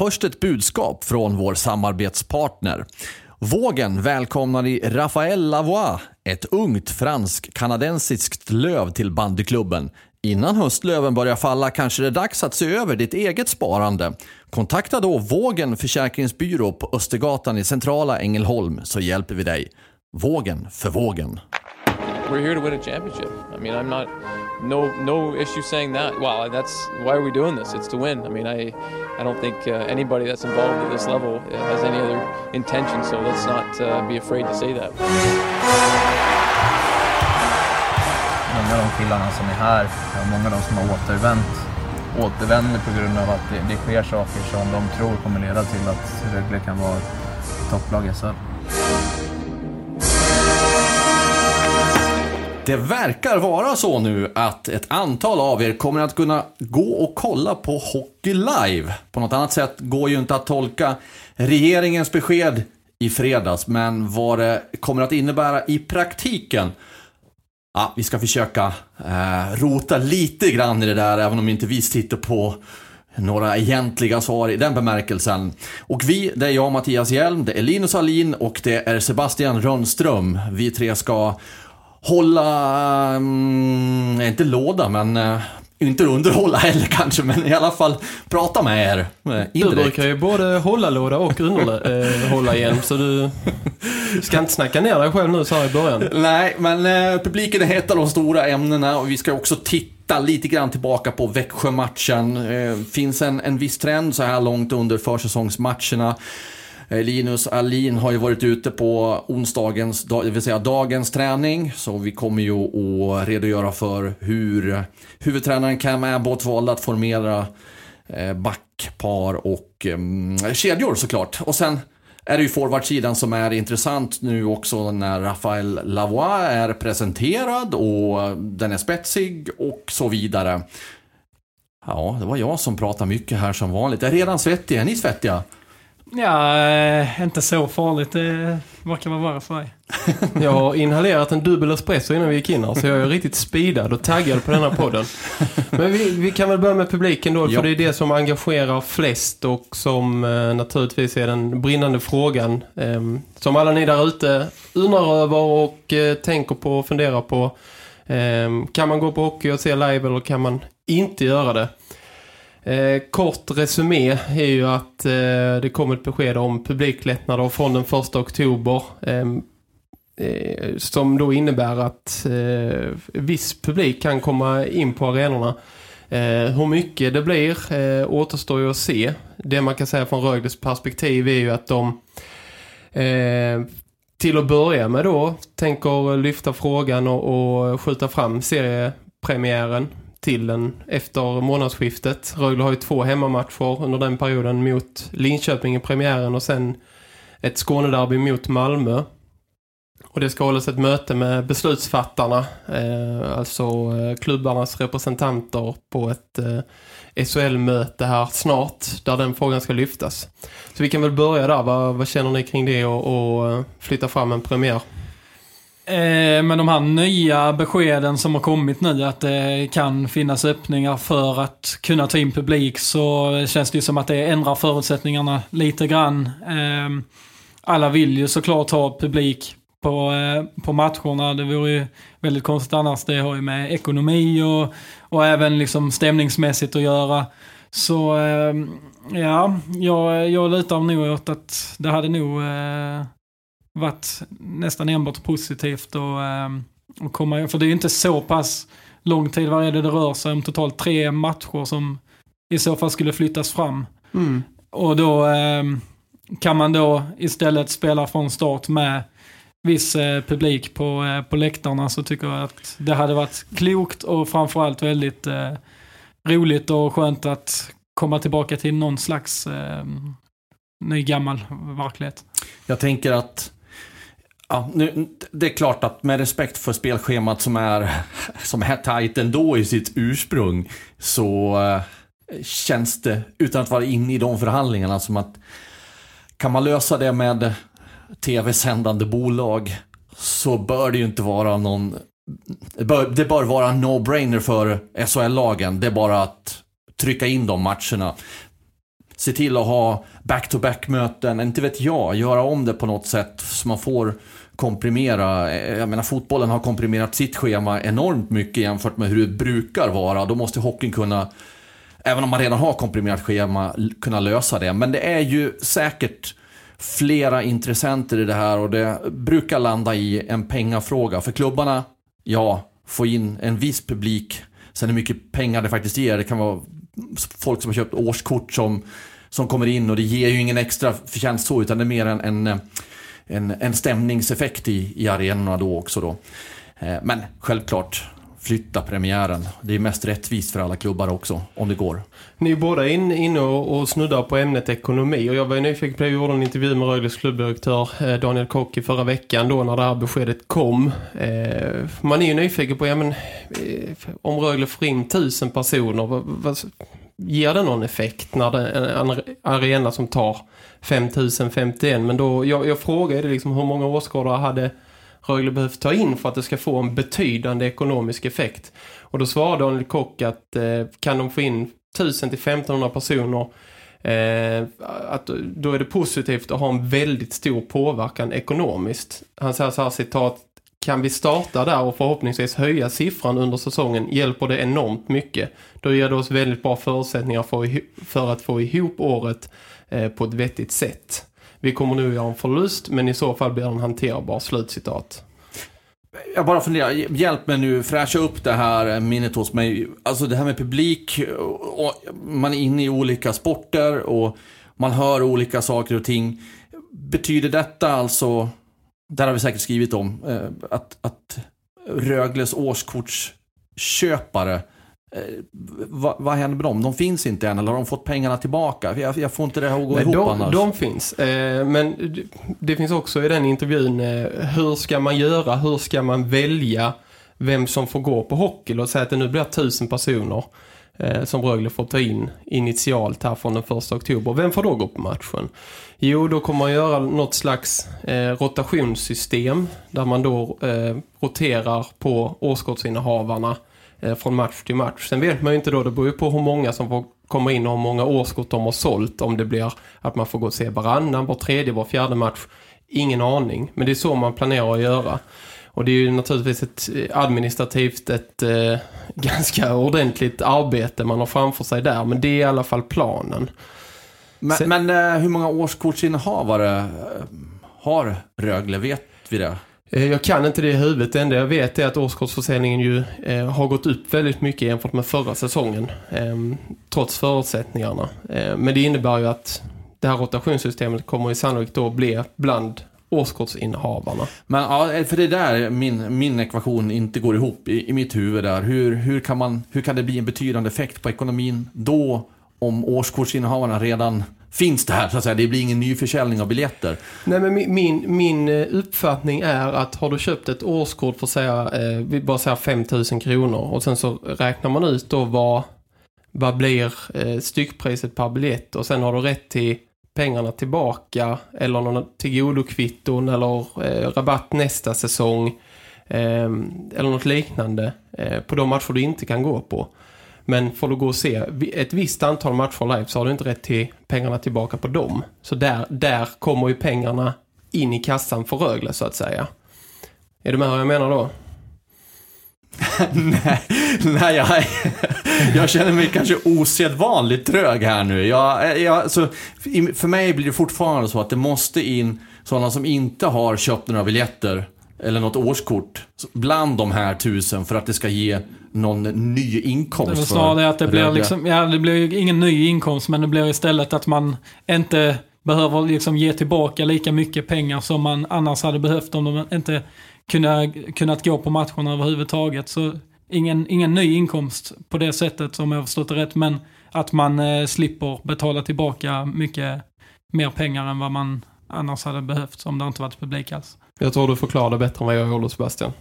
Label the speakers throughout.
Speaker 1: Först ett budskap från vår samarbetspartner. Vågen välkomnar i Raphaël Lavoie, ett ungt fransk-kanadensiskt löv till bandyklubben. Innan höstlöven börjar falla kanske det är dags att se över ditt eget sparande. Kontakta då Vågen Försäkringsbyrå på Östergatan i centrala Ängelholm så hjälper vi dig. Vågen för vågen.
Speaker 2: We're here to win a championship. I mean, I'm not no no issue saying that. Well, that's why are we doing this? It's to win. I mean, I I don't think uh, anybody that's involved at this level uh, has any other intention. So let's not uh, be afraid to say that.
Speaker 3: Många av de killarna som är här, många av de som har återvänt, återvänder på grund av att det, det sker saker som de tror kommer leda till att Rögle kan vara topplag i SHL.
Speaker 1: Det verkar vara så nu att ett antal av er kommer att kunna gå och kolla på Hockey Live. På något annat sätt går ju inte att tolka regeringens besked i fredags, men vad det kommer att innebära i praktiken Ja, vi ska försöka eh, rota lite grann i det där, även om inte vi sitter på några egentliga svar i den bemärkelsen. Och vi, det är jag, Mattias Hjelm, det är Linus Alin och det är Sebastian Rönnström. Vi tre ska hålla, um, inte låda men uh, inte underhålla heller kanske, men i alla fall prata med er indirekt.
Speaker 4: Du brukar ju både hålla låda och underhålla igen, så du ska inte snacka ner dig själv nu så här i början.
Speaker 1: Nej, men uh, publiken är ett av de stora ämnena och vi ska också titta lite grann tillbaka på Växjö-matchen. Uh, finns en, en viss trend så här långt under försäsongsmatcherna. Eh, Linus Alin har ju varit ute på onsdagens, det vill säga dagens träning. Så vi kommer ju att redogöra för hur huvudtränaren Cam Abbott valde att formera eh, backpar och mm, kedjor såklart. Och sen är det ju forwardsidan som är intressant nu också när Rafael Lavois är presenterad och den är spetsig och så vidare. Ja, det var jag som pratade mycket här som vanligt. Jag är redan svettig. Är ni svettiga?
Speaker 5: Ja, eh, inte så farligt. Det verkar vara värre för dig.
Speaker 4: Jag har inhalerat en dubbel espresso innan vi gick in här, så jag är riktigt speedad och taggad på den här podden. Men vi, vi kan väl börja med publiken då, för ja. det är det som engagerar flest och som eh, naturligtvis är den brinnande frågan. Eh, som alla ni där ute undrar över och eh, tänker på och funderar på. Ehm, kan man gå på hockey och se live eller kan man inte göra det? Eh, kort resumé är ju att eh, det kommer ett besked om publiklättnader från den första oktober ehm, eh, som då innebär att eh, viss publik kan komma in på arenorna. Eh, hur mycket det blir eh, återstår ju att se. Det man kan säga från Rögles perspektiv är ju att de eh, till att börja med då tänker lyfta frågan och, och skjuta fram seriepremiären till den efter månadsskiftet. Rögle har ju två hemmamatcher under den perioden mot Linköping i premiären och sen ett Skånederby mot Malmö. Och det ska hållas ett möte med beslutsfattarna, eh, alltså eh, klubbarnas representanter på ett eh, SHL-möte här snart där den frågan ska lyftas. Så vi kan väl börja där. Vad, vad känner ni kring det och, och eh, flytta fram en premiär?
Speaker 5: Eh, men de här nya beskeden som har kommit nu att det kan finnas öppningar för att kunna ta in publik så känns det ju som att det ändrar förutsättningarna lite grann. Ehm, alla vill ju såklart ha publik på, eh, på matcherna. Det vore ju väldigt konstigt annars. Det har ju med ekonomi och, och även liksom stämningsmässigt att göra. Så ehm, ja, jag, jag lutar nog åt att det hade nog eh, varit nästan enbart positivt och, ehm, och komma För det är ju inte så pass lång tid. Vad är det det rör sig om? Totalt tre matcher som i så fall skulle flyttas fram. Mm. Och då eh, kan man då istället spela från start med viss eh, publik på, eh, på läktarna så tycker jag att det hade varit klokt och framförallt väldigt eh, roligt och skönt att komma tillbaka till någon slags eh, ny gammal verklighet.
Speaker 1: Jag tänker att Ja, nu, det är klart att med respekt för spelschemat som är, som är tajt ändå i sitt ursprung så eh, känns det, utan att vara inne i de förhandlingarna, som att kan man lösa det med tv-sändande bolag så bör det ju inte vara någon... Det bör, det bör vara no-brainer för SHL-lagen. Det är bara att trycka in de matcherna. Se till att ha back-to-back-möten, inte vet jag, göra om det på något sätt så man får komprimera. Eh, jag menar fotbollen har komprimerat sitt schema enormt mycket jämfört med hur det brukar vara. Då måste hockeyn kunna, även om man redan har komprimerat schema, kunna lösa det. Men det är ju säkert flera intressenter i det här och det brukar landa i en pengafråga. För klubbarna, ja, få in en viss publik. Sen hur mycket pengar det faktiskt ger. Det kan vara folk som har köpt årskort som, som kommer in och det ger ju ingen extra förtjänst så utan det är mer en, en, eh, en, en stämningseffekt i, i arenorna då också då. Eh, men självklart, flytta premiären. Det är mest rättvist för alla klubbar också, om det går.
Speaker 4: Ni är båda inne in och, och snuddar på ämnet ekonomi och jag var ju nyfiken på att jag gjorde en intervju med Rögles klubbdirektör eh, Daniel Kock i förra veckan då när det här beskedet kom. Eh, man är ju nyfiken på, ja men eh, om Rögle får in tusen personer, vad, vad, ger det någon effekt när det är en arena som tar 5051? Men då, jag, jag frågade liksom hur många åskådare hade Rögle behövt ta in för att det ska få en betydande ekonomisk effekt. Och då svarade Daniel Kock att eh, kan de få in 1000 till 1500 personer eh, att då är det positivt att ha en väldigt stor påverkan ekonomiskt. Han säger så här citat kan vi starta där och förhoppningsvis höja siffran under säsongen hjälper det enormt mycket. Då ger det oss väldigt bra förutsättningar för, för att få ihop året Eh, på ett vettigt sätt. Vi kommer nu göra en förlust men i så fall blir den hanterbar, slutcitat.
Speaker 1: Jag bara funderar, hjälp mig nu, fräscha upp det här minnet hos mig. Alltså det här med publik, och man är inne i olika sporter och man hör olika saker och ting. Betyder detta alltså, där har vi säkert skrivit om, eh, att, att Rögles årskortsköpare vad, vad händer med dem? De finns inte än eller har de fått pengarna tillbaka? Jag, jag får inte det här att gå
Speaker 4: Nej,
Speaker 1: ihop
Speaker 4: de,
Speaker 1: annars.
Speaker 4: De finns. Eh, men det, finns också i den intervjun eh, hur ska man göra? Hur ska man välja vem som får gå på hockey? Låt säga att det nu blir tusen personer eh, som Rögle får ta in initialt här från den första oktober. Vem får då gå på matchen? Jo, då kommer man göra något slags eh, rotationssystem där man då eh, roterar på årskortsinnehavarna Eh, från match till match. Sen vet man ju inte då, det beror ju på hur många som får komma in och hur många årskort de har sålt. Om det blir att man får gå och se varannan, var tredje, var fjärde match. Ingen aning, men det är så man planerar att göra. Och det är ju naturligtvis ett eh, administrativt, ett eh, ganska ordentligt arbete man har framför sig där. Men det är i alla fall planen.
Speaker 1: Men, Sen, men eh, hur många årskortsinnehavare har Rögle? Vet vi det?
Speaker 4: Eh, jag kan inte det i huvudet. Det enda jag vet är att årskortsförsäljningen ju eh, har gått upp väldigt mycket jämfört med förra säsongen. Eh, trots förutsättningarna. Eh, men det innebär ju att det här rotationssystemet kommer ju sannolikt då bli bland årskortsinnehavarna.
Speaker 1: Men ja, eh, för det är där min, min ekvation inte går ihop i, i mitt huvud där. Hur, hur, kan man, hur kan det bli en betydande effekt på ekonomin då om årskortsinnehavarna redan finns det här så att säga. Det blir ingen ny försäljning av biljetter.
Speaker 4: Nej men min, min, min uppfattning är att har du köpt ett årskort för säga, eh, vi bara säger 5000 kronor och sen så räknar man ut då vad, vad blir eh, styckpriset per biljett och sen har du rätt till pengarna tillbaka eller någon tillgodokvitton eller eh, rabatt nästa säsong eh, eller något liknande eh, på de matcher du inte kan gå på. Men får du gå och se ett visst antal matcher live så har du inte rätt till pengarna tillbaka på dem. Så där, där kommer ju pengarna in i kassan för Rögle så att säga. Är du med vad jag menar då?
Speaker 1: nej, nej jag, jag känner mig kanske osedvanligt trög här nu. Jag, jag, alltså, så, för mig blir det fortfarande så att det måste in sådana som inte har köpt några biljetter eller något årskort bland de här tusen för att det ska ge någon ny inkomst.
Speaker 5: Det snarare att det blir liksom, ja det blir ingen ny inkomst men det blir istället att man inte behöver liksom ge tillbaka lika mycket pengar som man annars hade behövt om de inte kunnat, kunnat gå på matcherna överhuvudtaget. Så ingen, ingen ny inkomst på det sättet som jag förstått det rätt. Men att man eh, slipper betala tillbaka mycket mer pengar än vad man annars hade behövt om det inte varit publik alls.
Speaker 4: Jag tror du förklarar det bättre än vad jag gjorde Sebastian.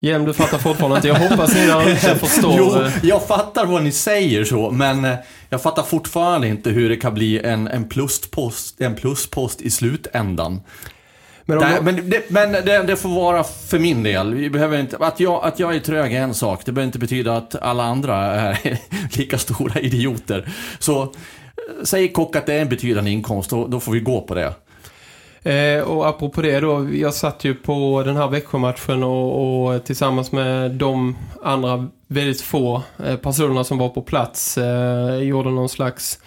Speaker 4: Jem, du fattar fortfarande inte. Jag hoppas ni där förstår.
Speaker 1: Jo, jag fattar vad ni säger så, men eh, jag fattar fortfarande inte hur det kan bli en, en, pluspost, en pluspost i slutändan.
Speaker 4: Men jag-
Speaker 1: men det, men det, det får vara för min del. Vi behöver inte, att, jag, att jag är trög är en sak. Det behöver inte betyda att alla andra är lika stora idioter. Så eh, säg Kock att det är en betydande inkomst, då, då får vi gå på det.
Speaker 4: Eh, och apropå det då, jag satt ju på den här Växjö-matchen och, och tillsammans med de andra väldigt få eh, personerna som var på plats eh, gjorde någon slags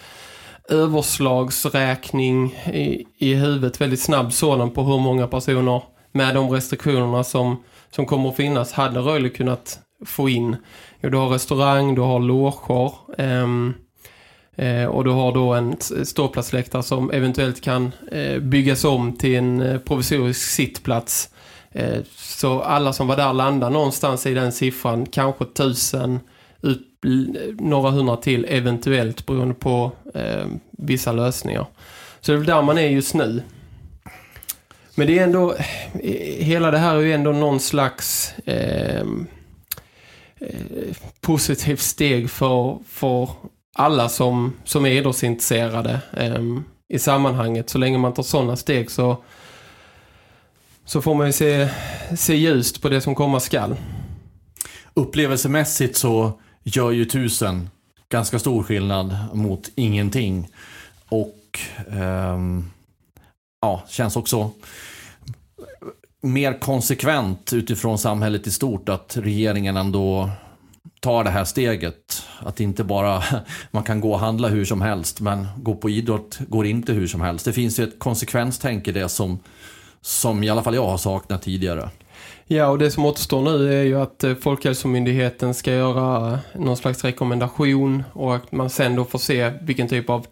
Speaker 4: överslagsräkning i, i huvudet, väldigt snabb sådan på hur många personer med de restriktionerna som, som kommer att finnas hade Röjle kunnat få in. Jo, du har restaurang, du har loger, ehm, Eh, och du har då en ståplatsläktare som eventuellt kan eh, byggas om till en eh, provisorisk sittplats. Eh, så alla som var där landar någonstans i den siffran, kanske tusen, ut, några hundra till eventuellt beroende på eh, vissa lösningar. Så det är där man är just nu. Men det är ändå, eh, hela det här är ju ändå någon slags eh, eh, positivt steg för, för alla som, som är idrottsintresserade ehm, i sammanhanget. Så länge man tar sådana steg så, så får man ju se, se ljust på det som komma skall.
Speaker 1: Upplevelsemässigt så gör ju tusen ganska stor skillnad mot ingenting. Och ehm, ja, känns också mer konsekvent utifrån samhället i stort att regeringen ändå tar det här steget. Att inte bara man kan gå och handla hur som helst men gå på idrott går inte hur som helst. Det finns ju ett konsekvenstänk i det som, som i alla fall jag har saknat tidigare.
Speaker 4: Ja, och det som återstår nu är ju att eh, Folkhälsomyndigheten ska göra eh, någon slags rekommendation och att man sen då får se vilken typ av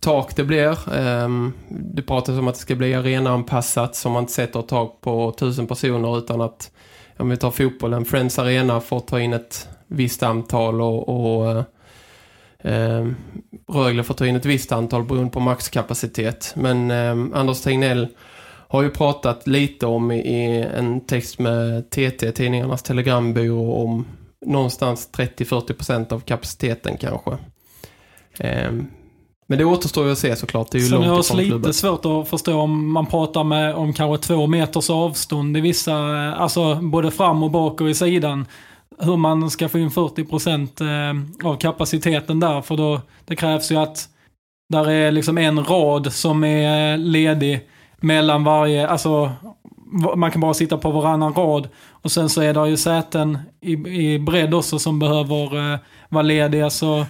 Speaker 4: tak det blir. Ehm, det pratas om att det ska bli arenaanpassat som man inte sätter ett tak på tusen personer utan att om vi tar fotbollen, Friends Arena får ta in ett visst antal och, och eh, Rögle får ta in ett visst antal beroende på maxkapacitet. Men ehm, Anders Tegnell har ju pratat lite om i, en text med TT, Tidningarnas Telegrambyrå, om någonstans 30-40% av kapaciteten kanske. Ehm, men det återstår ju att se såklart. Det är ju
Speaker 5: Sen är det
Speaker 4: långt
Speaker 5: också
Speaker 4: ifrån
Speaker 5: lite
Speaker 4: klubben.
Speaker 5: svårt att förstå om man pratar med om kanske två meters avstånd i vissa, eh, alltså både fram och bak och i sidan. Hur man ska få in 40% eh, av kapaciteten där. För då, det krävs ju att där är liksom en rad som är eh, ledig mellan varje, alltså man kan bara sitta på varannan rad. Och sen så är det ju säten i, i bredd också som behöver eh, vara lediga. Så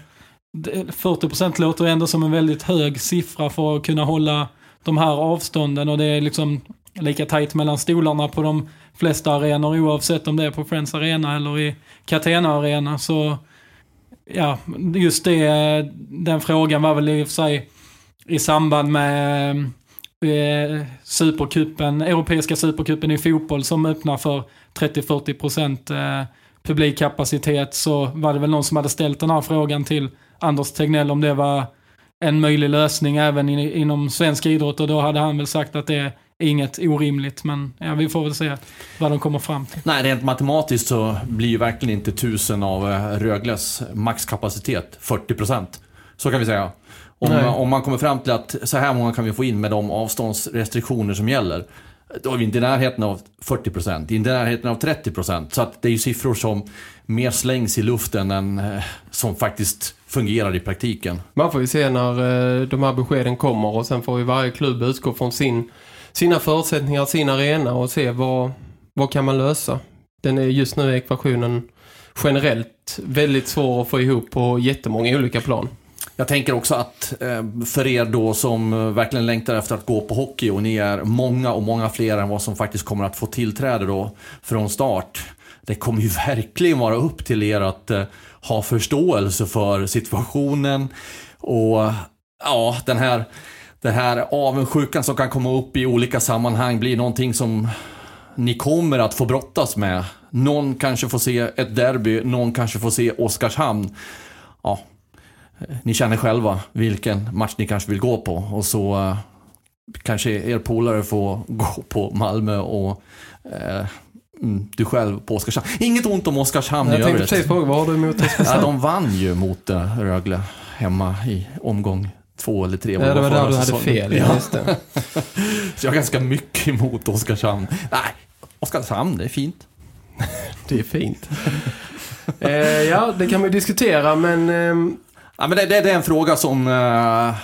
Speaker 5: 40% låter ändå som en väldigt hög siffra för att kunna hålla de här avstånden och det är liksom lika tajt mellan stolarna på de flesta arenor oavsett om det är på Friends Arena eller i Catena Arena. Så ja, just det, den frågan var väl i och för sig i samband med eh, supercupen, Europeiska supercupen i fotboll som öppnar för 30-40% eh, publikkapacitet. Så var det väl någon som hade ställt den här frågan till Anders Tegnell om det var en möjlig lösning även in, inom svensk idrott. Och då hade han väl sagt att det inget orimligt men ja, vi får väl se vad de kommer fram till.
Speaker 1: Nej, rent matematiskt så blir ju verkligen inte tusen av eh, Rögles maxkapacitet 40%. Så kan vi säga. Om, om man kommer fram till att så här många kan vi få in med de avståndsrestriktioner som gäller. Då är vi inte i närheten av 40%, inte i närheten av 30%. Så att det är ju siffror som mer slängs i luften än eh, som faktiskt fungerar i praktiken.
Speaker 4: Man får ju se när eh, de här beskeden kommer och sen får ju varje klubb utgå från sin, sina förutsättningar, sin arena och se vad, vad kan man lösa. Den är just nu ekvationen generellt väldigt svår att få ihop på jättemånga olika plan.
Speaker 1: Jag tänker också att eh, för er då som eh, verkligen längtar efter att gå på hockey och ni är många och många fler än vad som faktiskt kommer att få tillträde då från start. Det kommer ju verkligen vara upp till er att eh, ha förståelse för situationen och ja, den här, den här avundsjukan som kan komma upp i olika sammanhang blir någonting som ni kommer att få brottas med Någon kanske får se ett derby, någon kanske får se Oskarshamn. Ja, ni känner själva vilken match ni kanske vill gå på. Och så eh, kanske er polare får gå på Malmö och eh, mm, du själv på Oskarshamn. Inget ont om Oskarshamn
Speaker 4: Jag
Speaker 1: i
Speaker 4: tänkte precis fråga, vad har du emot
Speaker 1: Ja,
Speaker 4: Oskarshamn?
Speaker 1: de vann ju mot eh, Rögle hemma i omgång två eller tre.
Speaker 4: Ja, det var där du hade fel.
Speaker 1: Ja.
Speaker 4: Just det.
Speaker 1: Så jag har ganska mycket emot Oskarshamn. Nej, Oskarshamn, det är fint.
Speaker 4: Det är fint. eh, ja, det kan man ju diskutera, men... ehm,
Speaker 1: Ja, men det, det, det är en fråga som... uh,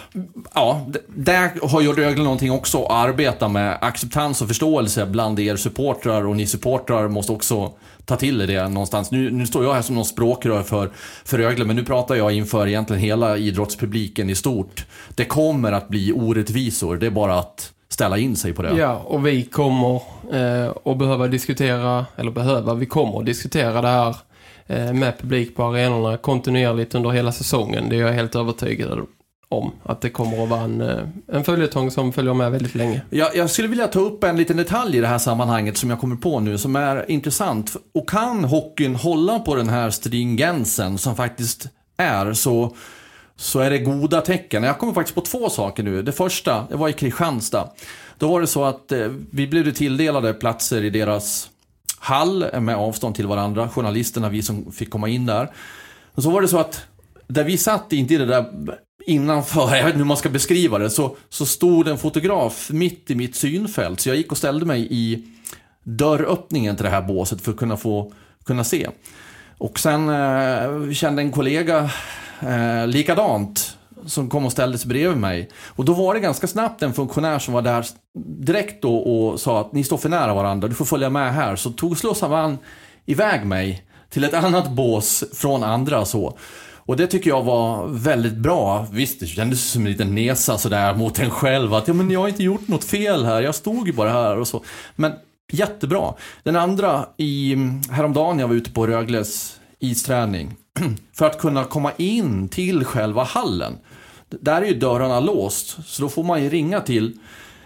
Speaker 1: ja, där har ju Rögle någonting också att arbeta med. Acceptans och förståelse bland er supportrar och ni supportrar måste också ta till er det någonstans. Nu, nu står jag här som någon språkrör för, för Rögle, men nu pratar jag inför egentligen hela idrottspubliken i stort. Det kommer att bli orättvisor, det är bara att ställa in sig på det.
Speaker 4: Ja, och vi kommer eh, att behöva diskutera, eller behöva, vi kommer att diskutera det här Eh, med publik på arenorna kontinuerligt under hela säsongen. Det är jag helt övertygad om. Att det kommer att vara en, eh, en följetong som följer med väldigt länge.
Speaker 1: Jag, jag skulle vilja ta upp en liten detalj i det här sammanhanget som jag kommer på nu som är intressant. Och kan hockeyn hålla på den här stringensen som faktiskt är så, så är det goda tecken. Jag kommer faktiskt på två saker nu. Det första, det var i Kristianstad. Då var det så att eh, vi blev tilldelade platser i deras hall med avstånd till varandra. Journalisterna, vi som fick komma in där. Och så var det så att där vi satt, inte i det där innanför, jag vet inte hur man ska beskriva det, så, så stod en fotograf mitt i mitt synfält. Så jag gick och ställde mig i dörröppningen till det här båset för att kunna få kunna se. Och sen eh, kände en kollega eh, likadant som kom och ställde sig bredvid mig. Och då var det ganska snabbt en funktionär som var där direkt då och sa att ni står för nära varandra, du får följa med här. Så tog slussade iväg mig till ett annat bås från andra så. Och det tycker jag var väldigt bra. Visst, det kändes som en liten nesa sådär mot en själv. Att ja, men jag har inte gjort något fel här, jag stod ju bara här och så. Men jättebra. Den andra, i, häromdagen jag var ute på Rögles isträning. För att kunna komma in till själva hallen. Där är ju dörrarna låst, så då får man ju ringa till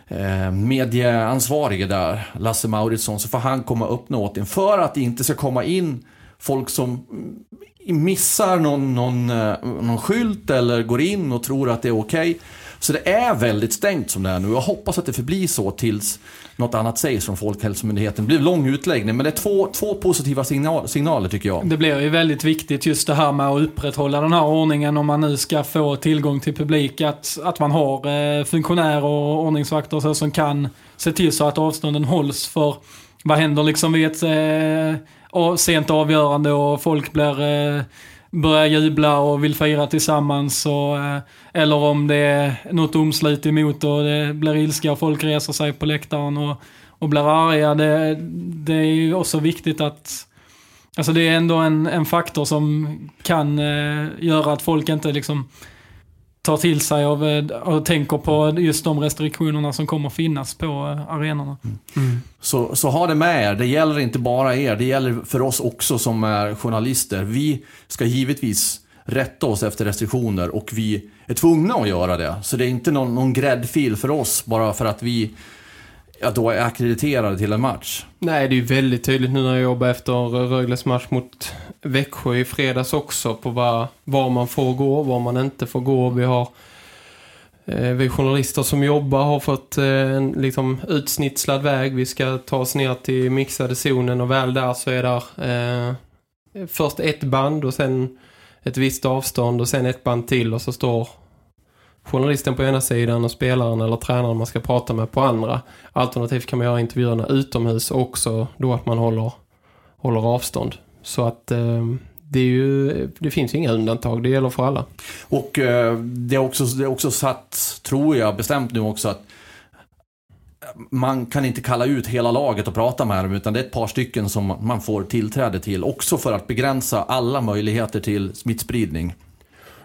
Speaker 1: eh, medieansvarige där, Lasse Mauritsson, så får han komma och öppna åt en. För att det inte ska komma in folk som mm, missar någon, någon, eh, någon skylt eller går in och tror att det är okej. Så det är väldigt stängt som det är nu. Jag hoppas att det förblir så tills något annat sägs från Folkhälsomyndigheten. Det blir en lång utläggning, men det är två, två positiva signal, signaler tycker jag.
Speaker 5: Det blir ju väldigt viktigt just det här med att upprätthålla den här ordningen om man nu ska få tillgång till publik. Att, att man har eh, funktionärer och ordningsvakter och så som kan se till så att avstånden hålls. För vad händer liksom vid ett eh, sent avgörande och folk blir, eh, börjar jubla och vill fira tillsammans. Och, eh, eller om det är något omslut emot och det blir ilska och folk reser sig på läktaren och, och blir arga. Det, det är ju också viktigt att Alltså det är ändå en, en faktor som kan eh, göra att folk inte liksom tar till sig av eh, och tänker på just de restriktionerna som kommer finnas på eh, arenorna.
Speaker 1: Så, så ha det med er. Det gäller inte bara er. Det gäller för oss också som är journalister. Vi ska givetvis rätta oss efter restriktioner och vi är tvungna att göra det. Så det är inte någon, någon gräddfil för oss bara för att vi ja, då är akkrediterade till en match.
Speaker 4: Nej, det är ju väldigt tydligt nu när jag jobbar efter Rögles match mot Växjö i fredags också på var, var man får gå, var man inte får gå. Vi har eh, vi journalister som jobbar har fått eh, en liksom utsnitslad väg. Vi ska ta oss ner till mixade zonen och väl där så är där eh, först ett band och sen ett visst avstånd och sen ett band till och så står journalisten på ena sidan och spelaren eller tränaren man ska prata med på andra. Alternativt kan man göra intervjuerna utomhus också då att man håller, håller avstånd. Så att eh, det, är ju, det finns ju inga undantag, det gäller för alla.
Speaker 1: Och eh, det, är också, det är också satt, tror jag, bestämt nu också att man kan inte kalla ut hela laget och prata med dem utan det är ett par stycken som man får tillträde till. Också för att begränsa alla möjligheter till smittspridning.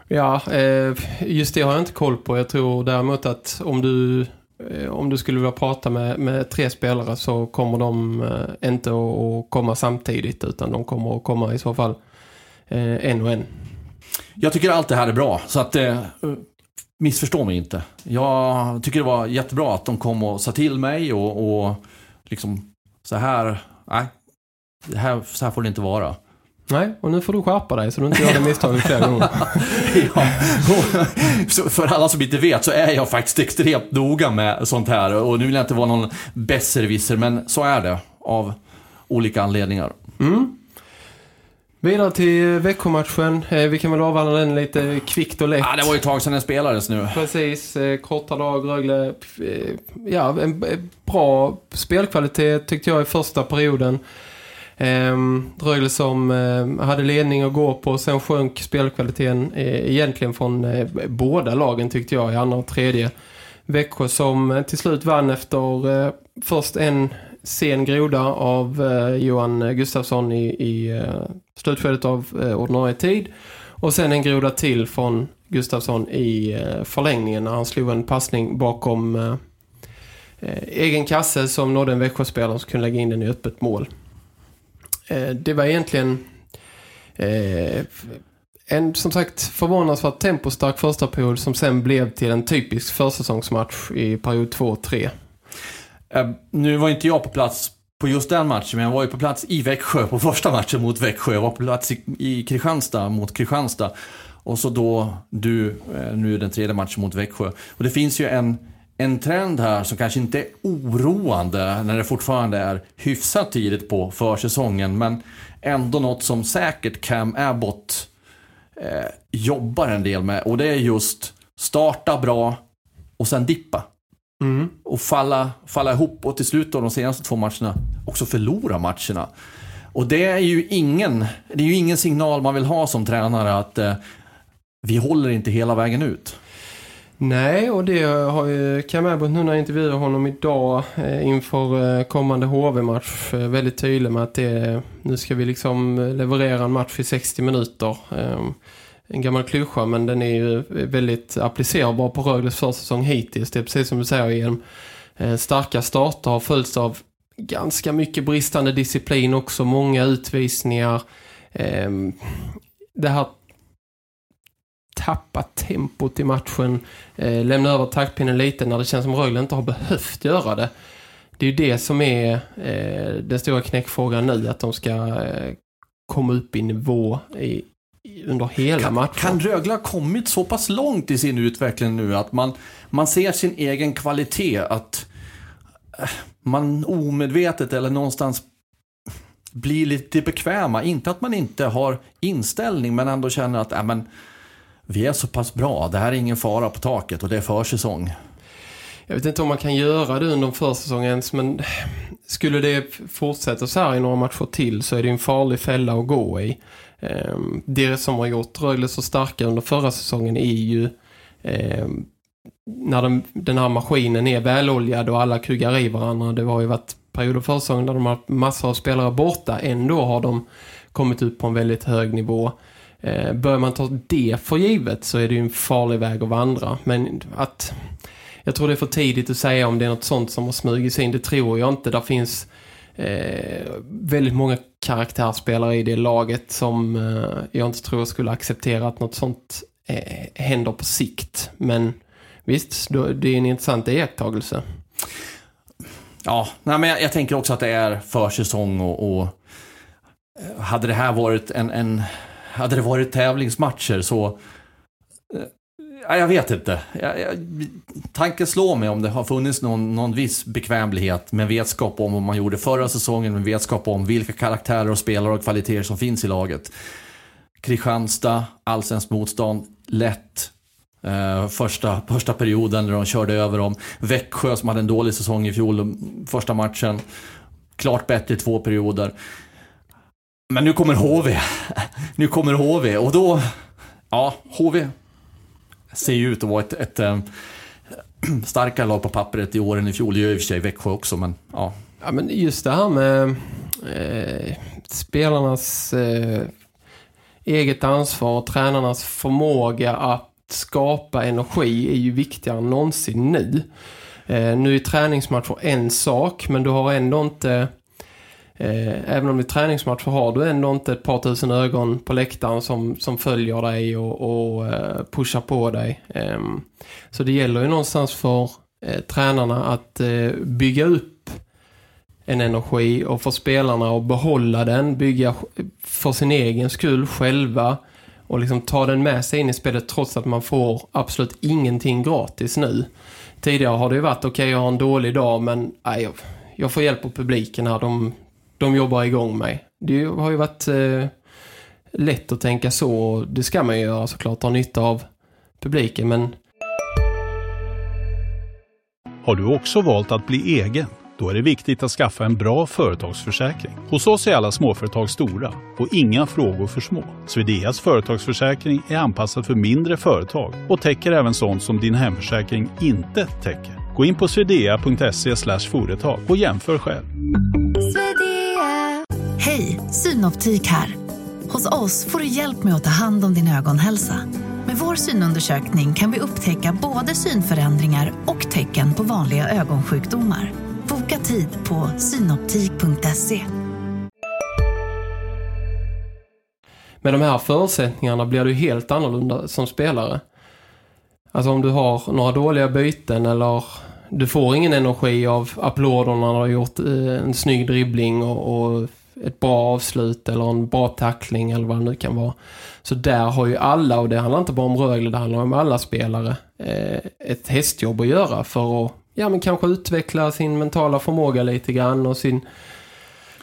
Speaker 4: Ja, eh, just det har jag inte koll på. Jag tror däremot att om du, eh, om du skulle vilja prata med, med tre spelare så kommer de eh, inte att, komma samtidigt utan de kommer att komma i så fall en och en.
Speaker 1: Jag tycker allt det här är bra, så att missförstå mig inte. Jag tycker det var jättebra att de kom och sa till mig och, och liksom så här, nej, det här, så här får det inte vara.
Speaker 4: Nej, och nu får du skärpa dig så du inte gör det misstaget fler gånger.
Speaker 1: ja. så för alla som inte vet så är jag faktiskt extremt noga med sånt här. Och nu vill jag inte vara någon besserwisser, men så är det av olika anledningar.
Speaker 4: Mm. Vidare till Växjömatchen. Eh, vi kan väl avhandla den lite kvickt och lätt.
Speaker 1: Ja, det var ju ett tag sedan den spelades nu.
Speaker 4: Precis. Eh, korta lag, Rögle. Eh, ja, en bra spelkvalitet tyckte jag i första perioden. Ehm, eh, Rögle som hade ledning att gå på. Sen sjönk spelkvaliteten eh, egentligen från eh, båda lagen tyckte jag i andra och tredje. Växjö som eh, till slut vann efter först en sen groda av eh, Johan Gustafsson i, i eh, slutskedet av eh, ordinarie tid. Och sen en groda till från Gustafsson i eh, förlängningen när han slog en passning bakom eh, egen kasse som nådde en Växjöspelare som kunde lägga in den i öppet mål. Eh, det var egentligen eh, en som sagt förvånansvärt tempostark första period som sen blev till en typisk försäsongsmatch i period 2-3.
Speaker 1: Eh, nu var inte jag på plats på just den matchen, men jag var ju på plats i Växjö på första matchen mot Växjö. Jag var på plats i, i Kristianstad mot Kristianstad. Och så då du, nu den tredje matchen mot Växjö. Och det finns ju en, en trend här som kanske inte är oroande när det fortfarande är hyfsat tidigt på försäsongen, men ändå något som säkert Cam Abbott uh, jobbar en del med. Och det är just starta bra och sen dippa. Mm. Och falla, falla ihop och till slut då de senaste två matcherna också förlora matcherna. Och det är ju ingen, det är ju ingen signal man vill ha som tränare att eh, vi håller inte hela vägen ut.
Speaker 4: Nej, och det har ju Cam Abbott nu när jag intervjuar honom idag eh, inför eh, kommande HV-match eh, väldigt tydlig med att det, nu ska vi liksom leverera en match i 60 minuter. Ehm, en gammal klyscha men den är ju väldigt applicerbar på Rögles försäsong hittills. Det är precis som du säger igen. Starka starter har följts av ganska mycket bristande disciplin också. Många utvisningar. Ehm, det här tappa tempot i matchen. Eh, lämna över taktpinnen lite när det känns som Rögle inte har behövt göra det. Det är ju det som är eh, den stora knäckfrågan nu. Att de ska komma upp i nivå i, under hela
Speaker 1: kan,
Speaker 4: matchen.
Speaker 1: Kan Rögle ha kommit så pass långt i sin utveckling nu att man, man ser sin egen kvalitet, att eh, man omedvetet eller någonstans blir lite bekväma. Inte att man inte har inställning, men ändå känner att äh, men, vi är så pass bra, det här är ingen fara på taket och det är försäsong.
Speaker 4: Jag vet inte om man kan göra det under försäsongen, ens men skulle det fortsätta så här i några matcher till så är det en farlig fälla att gå i. Ehm, det som har gjort Rögle så starka under förra säsongen är ju ehm, när den, den här maskinen är väloljad och alla kuggar i varandra. Det har ju varit perioder för säsongen där de har massor av spelare borta. Ändå har de kommit ut på en väldigt hög nivå. Eh, börjar man ta det för givet så är det ju en farlig väg att vandra. Men att jag tror det är för tidigt att säga om det är något sånt som har smugit sig in. Det tror jag inte. Där finns eh, väldigt många karaktärsspelare i det laget som eh, jag inte tror skulle acceptera att något sånt eh, händer på sikt. Men visst, då, det är en intressant iakttagelse.
Speaker 1: Ja, nej, men jag, jag, tänker också att det är försäsong och, och eh, hade det här varit en, en hade det varit tävlingsmatcher så eh, jag vet inte. Jag, jag, tanken slår mig om det har funnits någon, någon viss bekvämlighet med vetskap om vad man gjorde förra säsongen, med vetskap om vilka karaktärer och spelare och kvaliteter som finns i laget. Kristianstad, allsvenskt motstånd, lätt. Eh, första, första perioden när de körde över dem. Växjö som hade en dålig säsong i fjol, första matchen. Klart bättre i två perioder. Men nu kommer HV. nu kommer HV och då... Ja, HV ser ju ut att vara ett, ett eh, äh, starkare lag på pappret i år än i fjol. Det gör i och för sig Växjö också, men ja.
Speaker 4: Ja, men just det här med eh, spelarnas eh, eget ansvar och tränarnas förmåga att skapa energi är ju viktigare än någonsin nu. Eh, nu är träningsmatcher en sak, men du har ändå inte Eh, även om det är träningsmatcher har du ändå inte ett par tusen ögon på läktaren som, som följer dig och, och eh, pushar på dig. Eh, så det gäller ju någonstans för eh, tränarna att eh, bygga upp en energi och få spelarna att behålla den, bygga för sin egen skull själva och liksom ta den med sig in i spelet trots att man får absolut ingenting gratis nu. Tidigare har det ju varit, okej okay, jag har en dålig dag men nej, jag, jag får hjälp av publiken här, de, de jobbar igång mig. Det har ju varit eh, lätt att tänka så och det ska man ju göra såklart, ha nytta av publiken men...
Speaker 6: Har du också valt att bli egen? Då är det viktigt att skaffa en bra företagsförsäkring. Hos oss är alla småföretag stora och inga frågor för små. Swedeas företagsförsäkring är anpassad för mindre företag och täcker även sånt som din hemförsäkring inte täcker. Gå in på swedea.se företag och jämför själv.
Speaker 7: Hej, Synoptik här. Hos oss får du hjälp med att ta hand om din ögonhälsa. Med vår synundersökning kan vi upptäcka både synförändringar och tecken på vanliga ögonsjukdomar. Boka tid på synoptik.se.
Speaker 4: Med de här förutsättningarna blir du helt annorlunda som spelare. Alltså om du har några dåliga byten eller du får ingen energi av applåderna när du har gjort eh, en snygg dribbling och, och ett bra avslut eller en bra tackling eller vad det nu kan vara. Så där har ju alla, och det handlar inte bara om Rögle, det handlar om alla spelare, eh, ett hästjobb att göra för att ja, men kanske utveckla sin mentala förmåga lite grann och sin,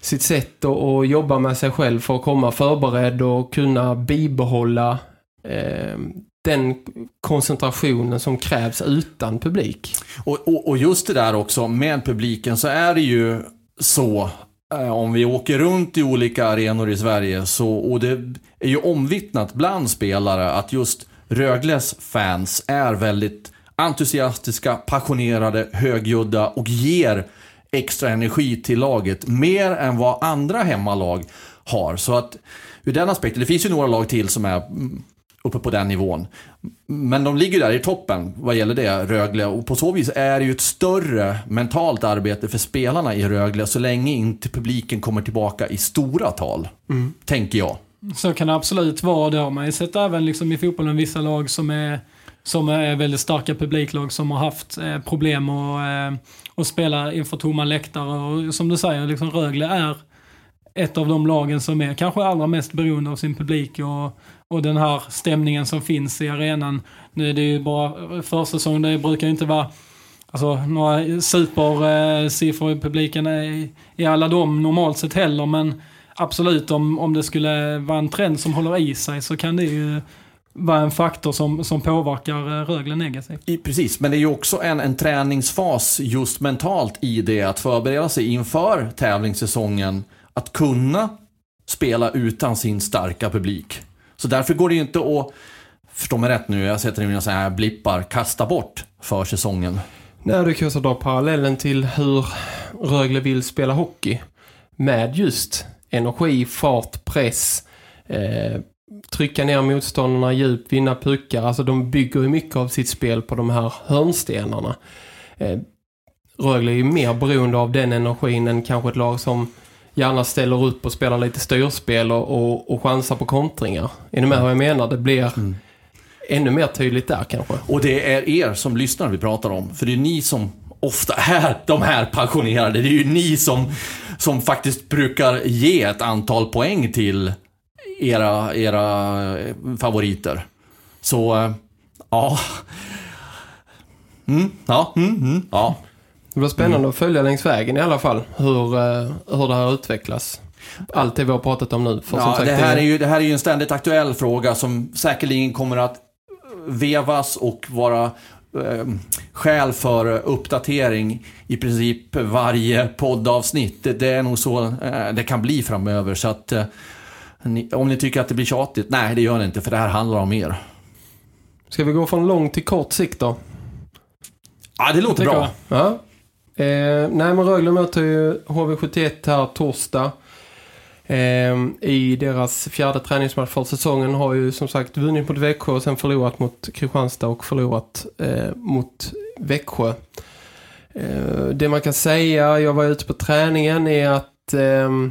Speaker 4: sitt sätt att, att jobba med sig själv för att komma förberedd och kunna bibehålla eh, den koncentrationen som krävs utan publik.
Speaker 1: Och, och, och, just det där också med publiken så är det ju så Eh, om vi åker runt i olika arenor i Sverige så, och det är ju omvittnat bland spelare att just Rögles fans är väldigt entusiastiska, passionerade, högljudda och ger extra energi till laget. Mer än vad andra hemmalag har. Så att ur den aspekten, det finns ju några lag till som är mm, uppe på den nivån. Men de ligger där i toppen vad gäller det, Rögle. Och på så vis är det ju ett större mentalt arbete för spelarna i Rögle så länge inte publiken kommer tillbaka i stora tal. Mm. Tänker jag.
Speaker 5: Så kan det absolut vara. Det har man ju sett även liksom i fotbollen vissa lag som är som är väldigt starka publiklag som har haft eh, problem att, eh, att spela inför tomma läktare. Och som du säger, liksom Rögle är ett av de lagen som är kanske allra mest beroende av sin publik och, och den här stämningen som finns i arenan. Nu är det ju bara försäsong, det brukar ju inte vara alltså, några supersiffror eh, i publiken i, i alla dem normalt sett heller, men absolut om, om det skulle vara en trend som håller i sig så kan det ju vara en faktor som, som påverkar eh, Rögle negativt.
Speaker 1: Precis, men det är ju också en, en träningsfas just mentalt i det att förbereda sig inför tävlingssäsongen. Att kunna spela utan sin starka publik. Så därför går det ju inte att, förstå mig rätt nu, jag sätter in mina så här blippar, kasta bort för säsongen.
Speaker 4: Nej, du kan ju dra parallellen till hur Rögle vill spela hockey. Med just energi, fart, press, eh, trycka ner motståndarna djupt, vinna puckar. Alltså de bygger ju mycket av sitt spel på de här hörnstenarna. Eh, Rögle är ju mer beroende av den energin än kanske ett lag som gärna ställer upp och spelar lite styrspel och, och, och chansar på kontringar. Är ni med vad jag menar? Det blir mm. ännu mer tydligt där kanske.
Speaker 1: Och det är er som lyssnar vi pratar om. För det är ni som ofta är de här passionerade. Det är ju ni som, som faktiskt brukar ge ett antal poäng till era, era eh, favoriter. Så, äh, ja. Mm, ja, mm, mm, ja.
Speaker 4: Det var spännande mm. att följa längs vägen i alla fall. Hur, uh, hur det här utvecklas. Allt det vi har pratat om nu.
Speaker 1: För ja, sagt, det, här är ju, det här är ju en ständigt aktuell fråga som säkerligen kommer att vevas och vara eh, skäl för uppdatering i princip varje poddavsnitt. Det, det är nog så eh, det kan bli framöver. Så att eh, om ni tycker att det blir tjatigt, nej det gör det inte för det här handlar om er.
Speaker 4: Ska vi gå från lång till kort sikt då?
Speaker 1: Ja, det låter bra.
Speaker 4: Ja. Eh, nej, men Rögle möter ju HV71 här torsdag. Eh, I deras fjärde träningsmatch för säsongen har ju som sagt vunnit mot Växjö och sen förlorat mot Kristianstad och förlorat eh, mot Växjö. Eh, det man kan säga, jag var ute på träningen, är att ehm,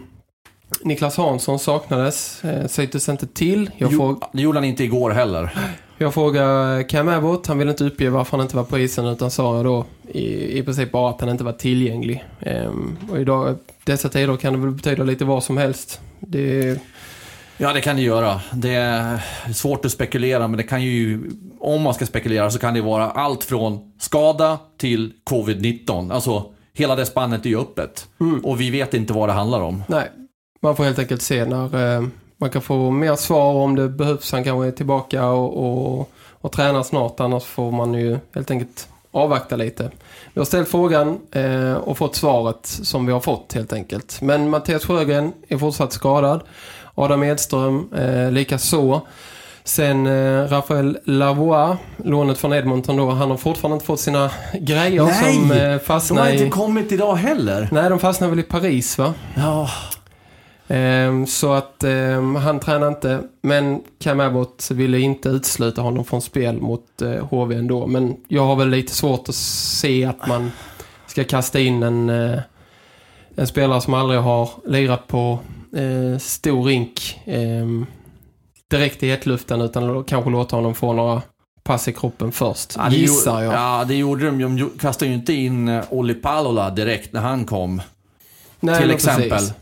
Speaker 4: Niklas Hansson saknades. Eh, Sägtes inte till.
Speaker 1: Jag får... Det gjorde han inte igår heller.
Speaker 4: Jag frågade Cam Abbott, han ville inte uppge varför han inte var på isen utan sa då i, i princip bara att han inte var tillgänglig. Ehm, och idag, dessa tider kan det väl betyda lite vad som helst. Det,
Speaker 1: Ja, det kan det göra. Det är svårt att spekulera, men det kan ju, om man ska spekulera så kan det vara allt från skada till covid-19. Alltså, hela det spannet är ju öppet. Och vi vet inte vad det handlar om.
Speaker 4: nej, man får helt enkelt se när eh, man kan få mer svar om det behövs. Han kanske är tillbaka och, och, och tränar snart, annars får man ju helt enkelt avvakta lite. Vi har ställt frågan eh, och fått svaret som vi har fått helt enkelt. Men Mattias Sjögren är fortsatt skadad. Adam Edström eh, lika så. Sen eh, Rafael Lavoie, lånet från Edmonton då, han har fortfarande inte fått sina grejer som eh,
Speaker 1: De har
Speaker 4: fastnar
Speaker 1: inte
Speaker 4: i...
Speaker 1: kommit idag heller.
Speaker 4: Nej, de fastnar väl i Paris va?
Speaker 1: Ja,
Speaker 4: Ehm, så att ehm, han tränar inte. Men Cam Abbott ville inte utesluta honom från spel mot eh, HV ändå. Men jag har väl lite svårt att se att man ska kasta in en, eh, en spelare som aldrig har lirat på eh, stor rink ehm, direkt i hetluften utan kanske låta honom få några pass i kroppen först.
Speaker 1: Ja, det
Speaker 4: Gissar
Speaker 1: gjorde-
Speaker 4: jag.
Speaker 1: Ja, det gjorde de. De kastade ju inte in eh, Olli Palola direkt när han kom.
Speaker 4: Nej,
Speaker 1: till exempel.
Speaker 4: precis.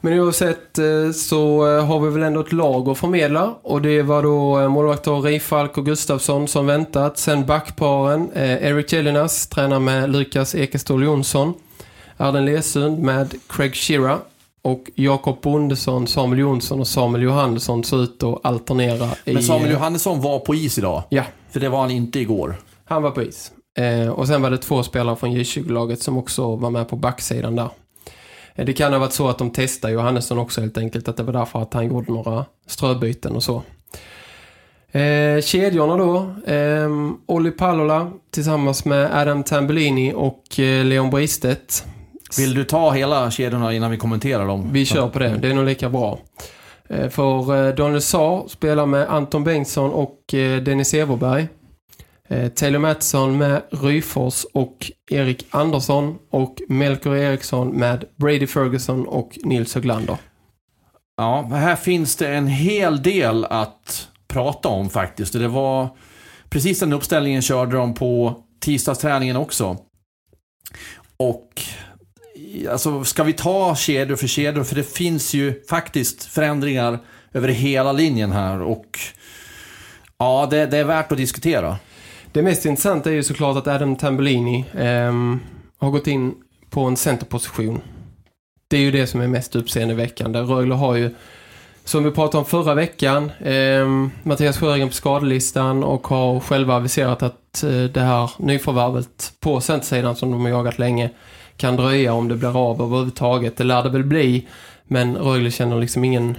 Speaker 4: Men oavsett eh, så eh, har vi väl ändå ett lag att förmedla. Och det var då eh, målvakter Rifalk och Gustafsson som väntat. Sen backparen Eric Jelinas tränar med Lukas Ekeståhl Jonsson. Arden Lesund med Craig Shearer. Och Jakob Bondesson, Samuel Jonsson och Samuel Johansson såg ut att alternera i...
Speaker 1: Men Samuel Johannesson var på is idag.
Speaker 4: Ja,
Speaker 1: För det var han inte igår.
Speaker 4: han var på is. Eh, och sen var det två spelare från J20-laget som också var med på backsidan där. Det kan ha varit så att de testade Johannesson också helt enkelt. Att det var därför att han gjorde några ströbyten och så. Eh, kedjorna då. Eh, Olli Palola tillsammans med Adam Tambellini och eh, Leon Bristedt.
Speaker 1: Vill du ta hela kedjorna innan vi kommenterar dem?
Speaker 4: Vi kör på det. Det är nog lika bra. Eh, För eh, Daniel Saar spelar med Anton Bengtsson och eh, Dennis Everberg. Eh, Taylor Mattsson med Ryfors och Erik Andersson. Och Melker Eriksson med Brady Ferguson och Nils Höglander.
Speaker 1: Ja, här finns det en hel del att prata om faktiskt. Det var precis den uppställningen körde de på tisdagsträningen också. Och alltså, ska vi ta kedjor för kedjor? För det finns ju faktiskt förändringar över hela linjen här. Och ja, det, det är värt att diskutera.
Speaker 4: Det mest intressanta är ju såklart att Adam Tambellini ehm, har gått in på en centerposition. Det är ju det som är mest uppseendeväckande. Rögle har ju, som vi pratade om förra veckan, ehm, Mattias Sjögren på skadelistan och har själva aviserat att eh, det här nyförvärvet på centersidan som de har jagat länge kan dröja om det blir av överhuvudtaget. Det lär det väl bli, men Rögle känner liksom ingen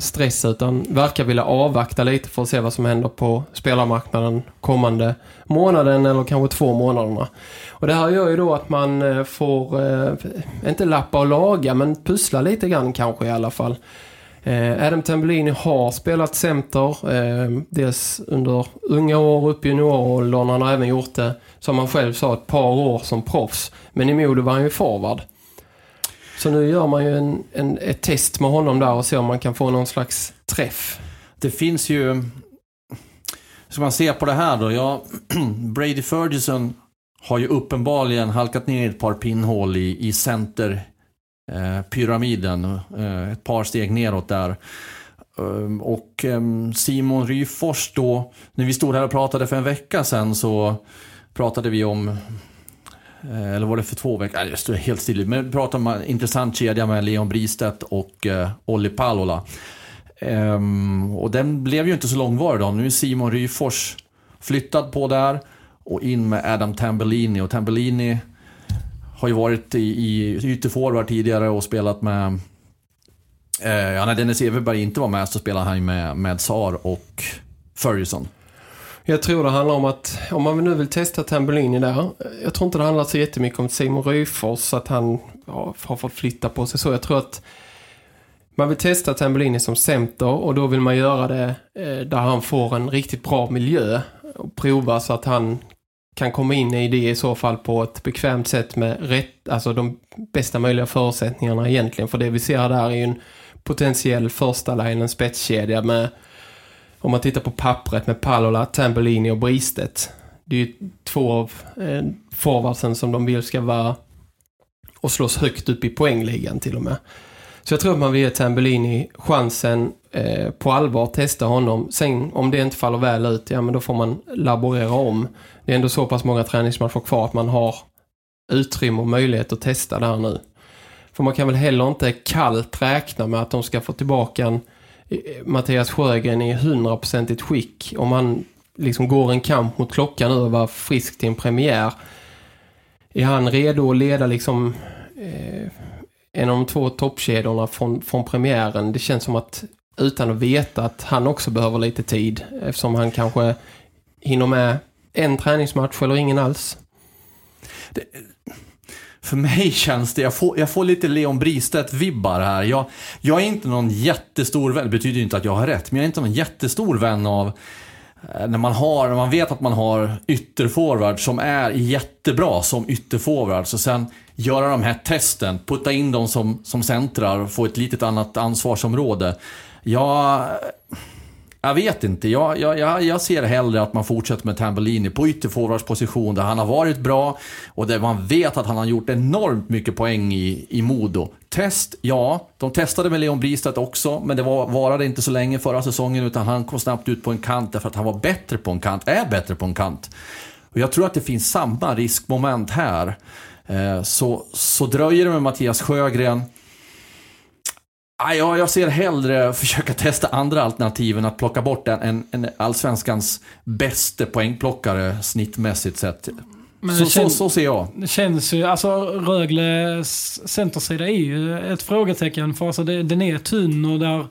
Speaker 4: stress utan verkar vilja avvakta lite för att se vad som händer på spelarmarknaden kommande månaden eller kanske två månaderna. Och det här gör ju då att man eh, får, eh, inte lappa och laga, men pussla lite grann kanske i alla fall. Eh, Adam Tambellini har spelat center, eh, dels under unga år upp i junioråldern. Han har även gjort det, som han själv sa, ett par år som proffs. Men i Modo var han ju forward. Så nu gör man ju en, en, ett test med honom där och ser om man kan få någon slags träff.
Speaker 1: Det finns ju... Ska man se på det här då? Ja, Brady Ferguson har ju uppenbarligen halkat ner i ett par pinnhål i, i center eh, pyramiden. Eh, ett par steg neråt där. Um, och um, Simon Ryfors då, när vi stod här och pratade för en vecka sedan så pratade vi om Eh, eller var det för två veckor? Nej, det står helt still. Men vi pratade om en intressant kedja med Leon Bristedt och eh, Olli Palola. Ehm, och den blev ju inte så långvarig då. Nu är Simon Ryfors flyttad på där och in med Adam Tambellini. Och Tambellini har ju varit i, i ytterforward tidigare och spelat med... Eh, ja, när Dennis Everberg inte var med så spelade han ju med, med Sar och Ferguson.
Speaker 4: Jag tror det handlar om att om man nu vill testa Tambellini där. Jag tror inte det handlar så jättemycket om Simon Ryfors att han ja, har fått flytta på sig så. Jag tror att man vill testa Tambellini som center och då vill man göra det eh, där han får en riktigt bra miljö och prova så att han kan komma in i det i så fall på ett bekvämt sätt med rätt, alltså de bästa möjliga förutsättningarna egentligen. För det vi ser där är ju en potentiell första line, en spetskedja med om man tittar på pappret med Palola, Tambellini och Bristet. Det är ju två av eh, forwardsen som de vill ska vara och slås högt upp i poängligan till och med. Så jag tror att man vill ge Tambellini chansen eh, på allvar testa honom. Sen om det inte faller väl ut, ja men då får man laborera om. Det är ändå så pass många träningsmatcher kvar att man har utrymme och möjlighet att testa där nu. För man kan väl heller inte kallt räkna med att de ska få tillbaka en Mattias Sjögren i 100% skick. Om han liksom går en kamp mot klockan nu och var frisk till en premiär. Är han redo att leda liksom eh, en av de två toppkedjorna från, från premiären? Det känns som att utan att veta att han också behöver lite tid. Eftersom han kanske hinner med en träningsmatch eller ingen alls.
Speaker 1: Det, för mig känns det, jag får, jag får lite Leon Bristedt-vibbar här. Jag, jag är inte någon jättestor vän, det betyder inte att jag har rätt, men jag är inte någon jättestor vän av eh, när man, har, när man vet att man har ytterforward som är jättebra som ytterforward, så sen göra de här testen, putta in dem som, som centrar och få ett litet annat ansvarsområde. Jag, jag vet inte. Jag, jag, jag ser hellre att man fortsätter med Tambellini på ytterforwardsposition där han har varit bra och där man vet att han har gjort enormt mycket poäng i, i Modo. Test, ja. De testade med Leon Bristedt också, men det var, varade inte så länge förra säsongen utan han kom snabbt ut på en kant därför att han var bättre på en kant, är bättre på en kant. Och jag tror att det finns samma riskmoment här. Eh, så, så dröjer det med Mattias Sjögren Ja, jag ser hellre försöka testa andra alternativ än att plocka bort en, en, en allsvenskans bästa poängplockare snittmässigt sett. Men så, känns, så, så, ser jag.
Speaker 5: Det känns ju, alltså Rögles centersida är ju ett frågetecken för alltså det, den är tunn och där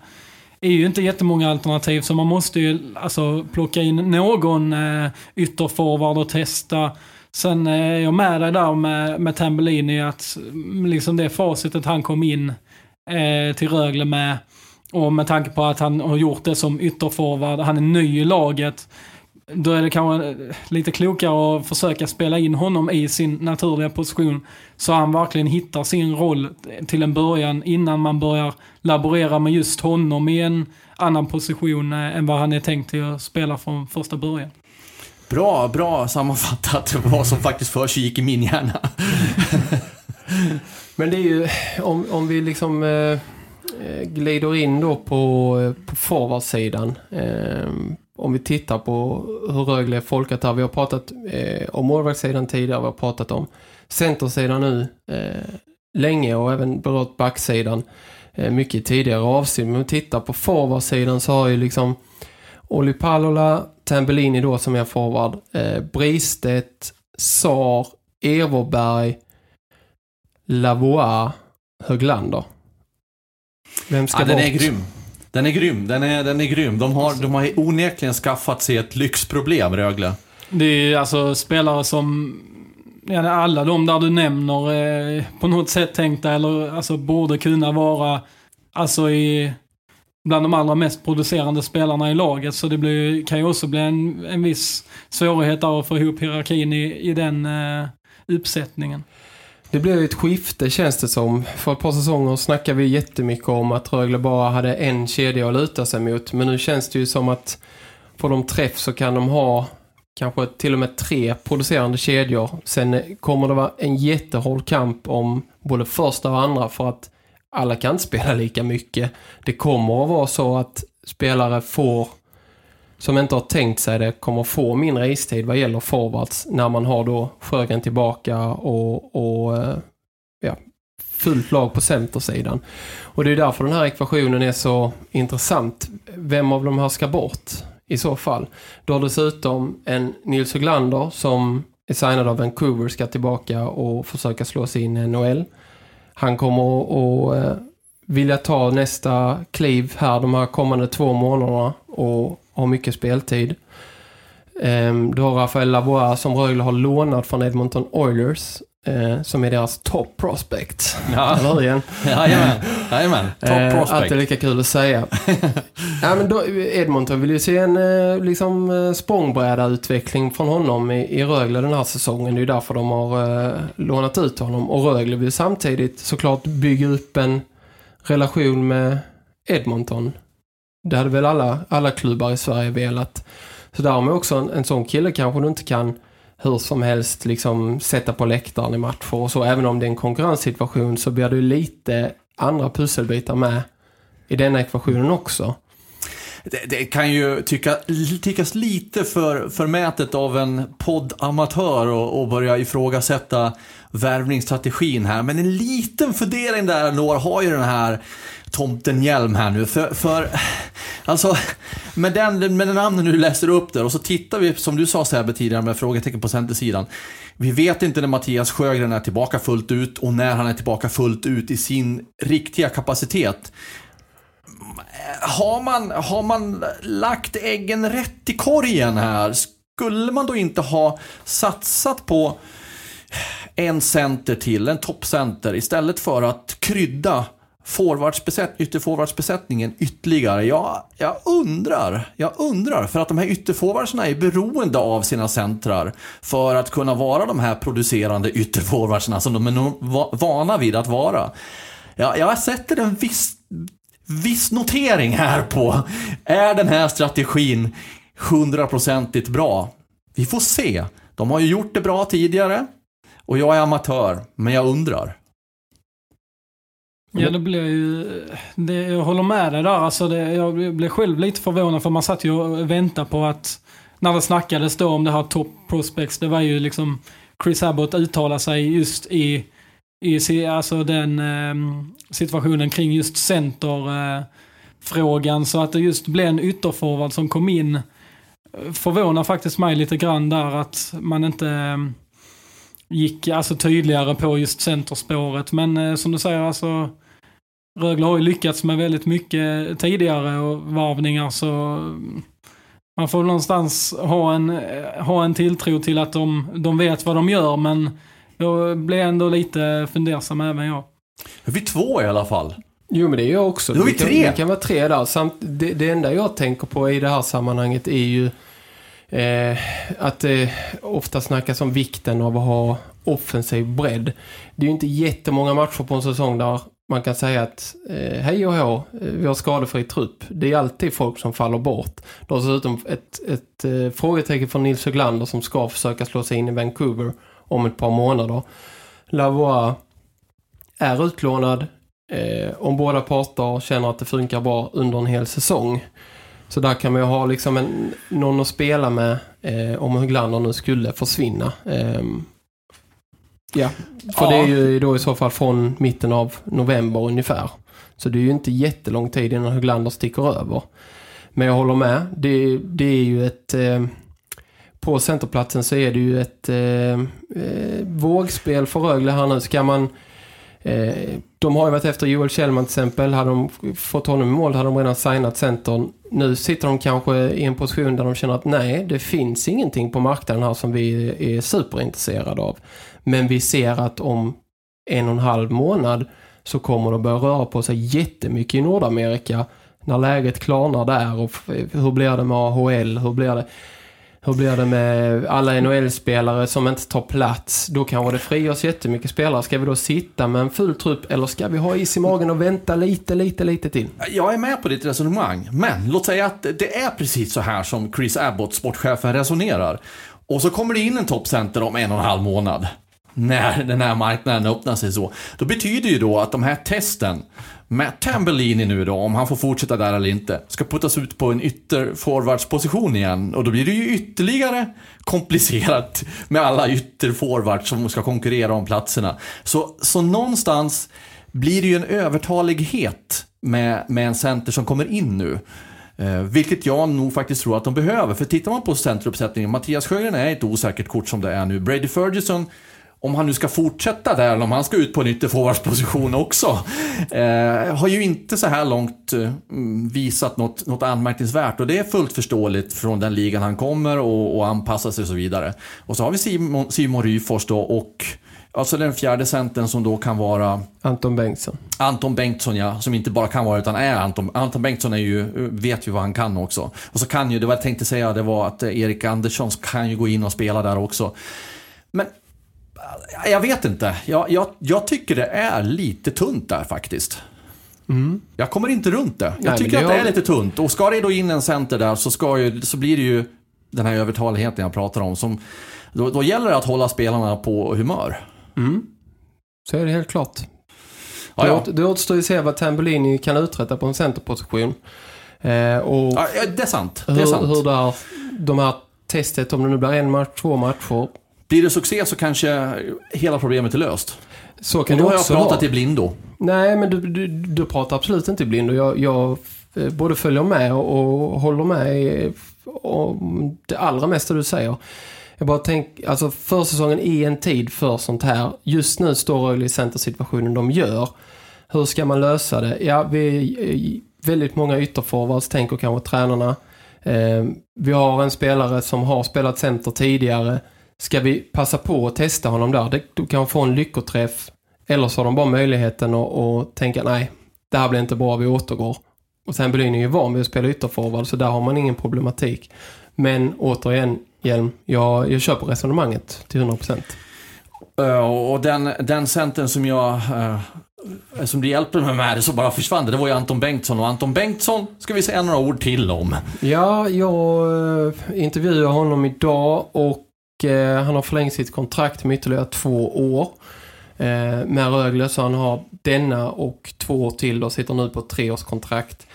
Speaker 5: är ju inte jättemånga alternativ så man måste ju alltså plocka in någon eh, ytterforward och testa. Sen eh, är jag med dig där med, med Tambellini att mm, liksom det facitet han kom in eh, till Rögle med. Och med tanke på att han har gjort det som ytterforward, han är ny i laget. Då är det kanske lite klokare att försöka spela in honom i sin naturliga position. Så han verkligen hittar sin roll till en början innan man börjar laborera med just honom i en annan position eh, än vad han är tänkt till att spela från första början.
Speaker 1: Bra, bra sammanfattat vad som faktiskt för sig gick i min hjärna.
Speaker 4: Men det är ju, om, om vi liksom eh, eh, glider in då på, på forwardsidan. Eh, om vi tittar på hur Rögle är folkat här. Vi har pratat eh, om målvaktssidan tidigare, vi har pratat om centersidan nu eh, länge och även berört backsidan eh, mycket tidigare avsnitt. Men om vi tittar på forwardsidan så har ju liksom Olli Palola, Tambellini då som är forward, eh, Bristedt, Sar, Everberg, Lavois Höglander.
Speaker 1: Vem ska ja, den är grym. Den är grym. Den är, den är grym. De har, de har onekligen skaffat sig ett lyxproblem, Rögle.
Speaker 5: Det är alltså spelare som... Ja, alla de där du nämner eh, på något sätt tänkta eller alltså borde kunna vara alltså i bland de allra mest producerande spelarna i laget. Så det blir, kan ju också bli en, en viss svårighet att få ihop hierarkin i, i den eh, uppsättningen.
Speaker 4: Det blev ett skifte känns det som. För ett par säsonger snackade vi jättemycket om att Rögle bara hade en kedja att luta sig mot. Men nu känns det ju som att får de träff så kan de ha kanske till och med tre producerande kedjor. Sen kommer det vara en jättehård kamp om både första och andra för att alla kan inte spela lika mycket. Det kommer att vara så att spelare får som inte har tänkt sig det kommer få mindre istid vad gäller forwards när man har då Sjögren tillbaka och, och eh, ja, fullt lag på centersidan. Och det är därför den här ekvationen är så intressant. Vem av de här ska bort i så fall? Du har dessutom en Nils Höglander som är signad av Vancouver ska tillbaka och försöka slå sig in i NHL. Han kommer att eh, vilja ta nästa kliv här de här kommande två månaderna och har mycket speltid. Um, du har Rafael Lavois som Rögle har lånat från Edmonton Oilers. Uh, som är deras top prospect.
Speaker 1: Ja. Eller igen? Jajamän. Jajamän. Top uh, prospect.
Speaker 4: Alltid lika kul att säga. ja, men då, Edmonton vill ju se en uh, liksom, uh, språngbräda utveckling från honom i, i Rögle den här säsongen. Det är ju därför de har uh, lånat ut honom. Och Rögle vill samtidigt såklart bygga upp en relation med Edmonton det hade väl alla, alla klubbar i Sverige velat. Så där också en, en sån kille kanske du inte kan hur som helst liksom sätta på läktaren i matcher och så. Även om det är en konkurrenssituation så blir det ju lite andra pusselbitar med i denna ekvationen också.
Speaker 1: Det, det, kan ju tycka, tyckas lite för förmätet av en poddamatör att börja ifrågasätta värvningsstrategin här. Men en liten fundering där ändå har ju den här tomten Hjelm här nu. För, för alltså, med den, med den namnen du läser upp där och så tittar vi, som du sa Sebbe tidigare med frågetecken på centersidan. Vi vet inte när Mattias Sjögren är tillbaka fullt ut och när han är tillbaka fullt ut i sin riktiga kapacitet. Har man, har man lagt äggen rätt i korgen här? Skulle man då inte ha satsat på en center till, en toppcenter, istället för att krydda ytterforwardsbesättningen ytterligare. Jag, jag undrar, jag undrar, för att de här ytterforwardsarna är beroende av sina centrar för att kunna vara de här producerande ytterforwardsarna som de är vana vid att vara. Jag, jag sätter en viss, viss notering här på, är den här strategin hundraprocentigt bra? Vi får se. De har ju gjort det bra tidigare och jag är amatör, men jag undrar.
Speaker 5: Ja, det blir ju... Det, jag håller med dig där. Alltså det, jag blev själv lite förvånad för man satt ju och väntade på att... När det snackades då om det här top prospects, det var ju liksom... Chris Abbott uttalade sig just i, i alltså den eh, situationen kring just centerfrågan. Eh, så att det just blev en ytterforward som kom in förvånar faktiskt mig lite grann där att man inte eh, gick alltså tydligare på just centerspåret. Men eh, som du säger, alltså Rögle har ju lyckats med väldigt mycket tidigare och varvningar så man får någonstans ha en, eh, ha en tilltro till att de, de vet vad de gör men jag blir ändå lite fundersam även jag.
Speaker 1: Vi två i alla fall.
Speaker 4: Jo men det är jag också.
Speaker 1: Då är vi tre.
Speaker 4: Det kan vara tre där. Samt det, det enda jag tänker på i det här sammanhanget är ju Eh, att det ofta snackas om vikten av att ha offensiv bredd. Det är ju inte jättemånga matcher på en säsong där man kan säga att eh, hej och hå, eh, vi har skadefri trupp. Det är alltid folk som faller bort. Det har dessutom ett, ett eh, frågetecken från Nils Höglander som ska försöka slå sig in i Vancouver om ett par månader. Lavois är utlånad eh, om båda parter känner att det funkar bra under en hel säsong. Så där kan man ju ha liksom en, någon att spela med eh, om Höglander nu skulle försvinna. Ehm, Ja, för ja. det är ju då i så fall från mitten av november ungefär. Så det är ju inte jättelång tid innan Höglander sticker över. Men jag håller med. Det, det är ju ett... Eh, på centerplatsen så är det ju ett eh, eh, vågspel för Rögle här nu. Ska man Eh, de har ju varit efter Joel Kjellman till exempel. Hade de fått honom i mål hade de redan signat centern. Nu sitter de kanske i en position där de känner att nej, det finns ingenting på marknaden här som vi är superintresserade av. Men vi ser att om en och en halv månad så kommer det börja röra på sig jättemycket i Nordamerika. När läget klarnar där och hur blir det med AHL? Hur blir det? Hur blir det med alla NHL-spelare som inte tar plats? Då kanske det frigörs jättemycket spelare. Ska vi då sitta med en full trupp eller ska vi ha is i magen och vänta lite, lite, lite till?
Speaker 1: Jag är med på ditt resonemang. Men låt säga att det är precis så här som Chris Abbott, sportchefen, resonerar. Och så kommer det in en toppcenter om en och en halv månad. När den här marknaden öppnar sig så. Då betyder ju då att de här testen Matt Tambellini nu då, om han får fortsätta där eller inte, ska puttas ut på en ytterforwardsposition igen. Och då blir det ju ytterligare komplicerat med alla ytterforwards som ska konkurrera om platserna. Så, så någonstans blir det ju en övertalighet med, med en center som kommer in nu. Eh, vilket jag nog faktiskt tror att de behöver. För tittar man på centeruppsättningen, Mattias Sjögren är ett osäkert kort som det är nu. Brady Ferguson om han nu ska fortsätta där eller om han ska ut på en ytterforwardsposition också. Eh, har ju inte så här långt eh, visat något, något anmärkningsvärt och det är fullt förståeligt från den ligan han kommer och, och anpassa sig och så vidare. Och så har vi Simon, Simon Ryfors då och Alltså den fjärde centern som då kan vara...
Speaker 4: Anton Bengtsson.
Speaker 1: Anton Bengtsson ja, som inte bara kan vara utan är Anton. Anton Bengtsson är ju, vet ju vad han kan också. Och så kan ju, det var jag tänkte säga, det var att Erik Andersson kan ju gå in och spela där också. Men jag vet inte. Jag, jag, jag tycker det är lite tunt där faktiskt.
Speaker 4: Mm.
Speaker 1: Jag kommer inte runt det. Jag
Speaker 4: Nej,
Speaker 1: tycker
Speaker 4: men
Speaker 1: att
Speaker 4: det
Speaker 1: det är lite tunt. Och ska det då in en center där så, ska ju, så blir det ju den här övertaligheten jag pratar om. Som, då, då gäller det att hålla spelarna på humör.
Speaker 4: Mm. Så är det helt klart.
Speaker 1: Ja,
Speaker 4: det,
Speaker 1: ja.
Speaker 4: det återstår ju att se vad Tambellini kan uträtta på en centerposition. Eh, och
Speaker 1: Ja, det är sant. Det
Speaker 4: hur,
Speaker 1: är sant.
Speaker 4: hur där, de här testet, om det nu blir en match, två matcher,
Speaker 1: Blir det succé så kanske hela problemet är löst.
Speaker 4: så
Speaker 1: Och
Speaker 4: kan
Speaker 1: då
Speaker 4: det
Speaker 1: har jag
Speaker 4: också
Speaker 1: pratat
Speaker 4: vara.
Speaker 1: i blindo.
Speaker 4: Nej, men du, du, du pratar absolut inte i blind och jag, jag eh, både följer med och, och håller med om det allra mesta du säger. Jag bara tänker, alltså försäsongen är en tid för sånt här. Just nu står Rögle i centersituationen de gör. Hur ska man lösa det? Ja, vi är väldigt många ytterforwards, tänker kanske tränarna. Eh, vi har en spelare som har spelat center tidigare. Ska vi passa på att testa honom där? Du kan få en lyckoträff. Eller så har de bara möjligheten att, att tänka nej, det här blir inte bra, vi återgår. Och sen Berlin är ju van vid att spela ytterforward så där har man ingen problematik. Men återigen, Hjelm, jag, jag köper resonemanget till 100%.
Speaker 1: Eh, Och den, den centern som jag... eh, som det hjälpte mig med det så bara försvann det. Det var ju Anton Bengtsson. Och Anton Bengtsson ska vi säga några ord till om.
Speaker 4: Ja, jag eh, intervjuade honom idag och Eh, han har förlängt sitt kontrakt med ytterligare två år eh, med Rögle. Så han har denna och två år till och sitter nu på ett treårskontrakt.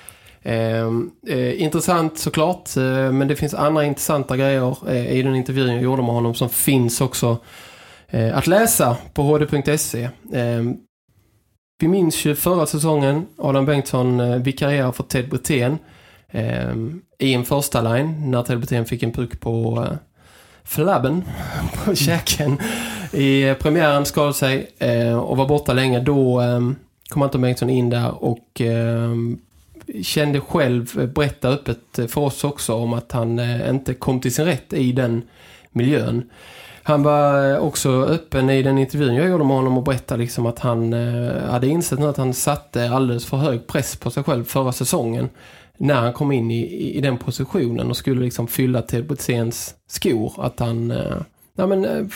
Speaker 4: Eh, eh, intressant såklart, eh, men det finns andra intressanta grejer eh, i den intervjun jag gjorde med honom som finns också att läsa på hd.se. Vi minns ju förra säsongen, Adam Bengtsson eh, vikarierar för Ted Brithén i en första line när Ted Brithén fick en puck på flabben, på käken. I premiären skadade sig eh, och var borta länge. Då eh, kom Anton Bengtsson in där och eh, kände själv, eh, berätta öppet eh, för oss också om att han eh, inte kom till sin rätt i den miljön. Han var också öppen i den intervjun jag gjorde med honom och berättade liksom att han hade insett nu att han satte alldeles för hög press på sig själv förra säsongen när han kom in i, i den positionen och skulle liksom fylla Ted Britzéns skor. Att han, eh, nej men, eh,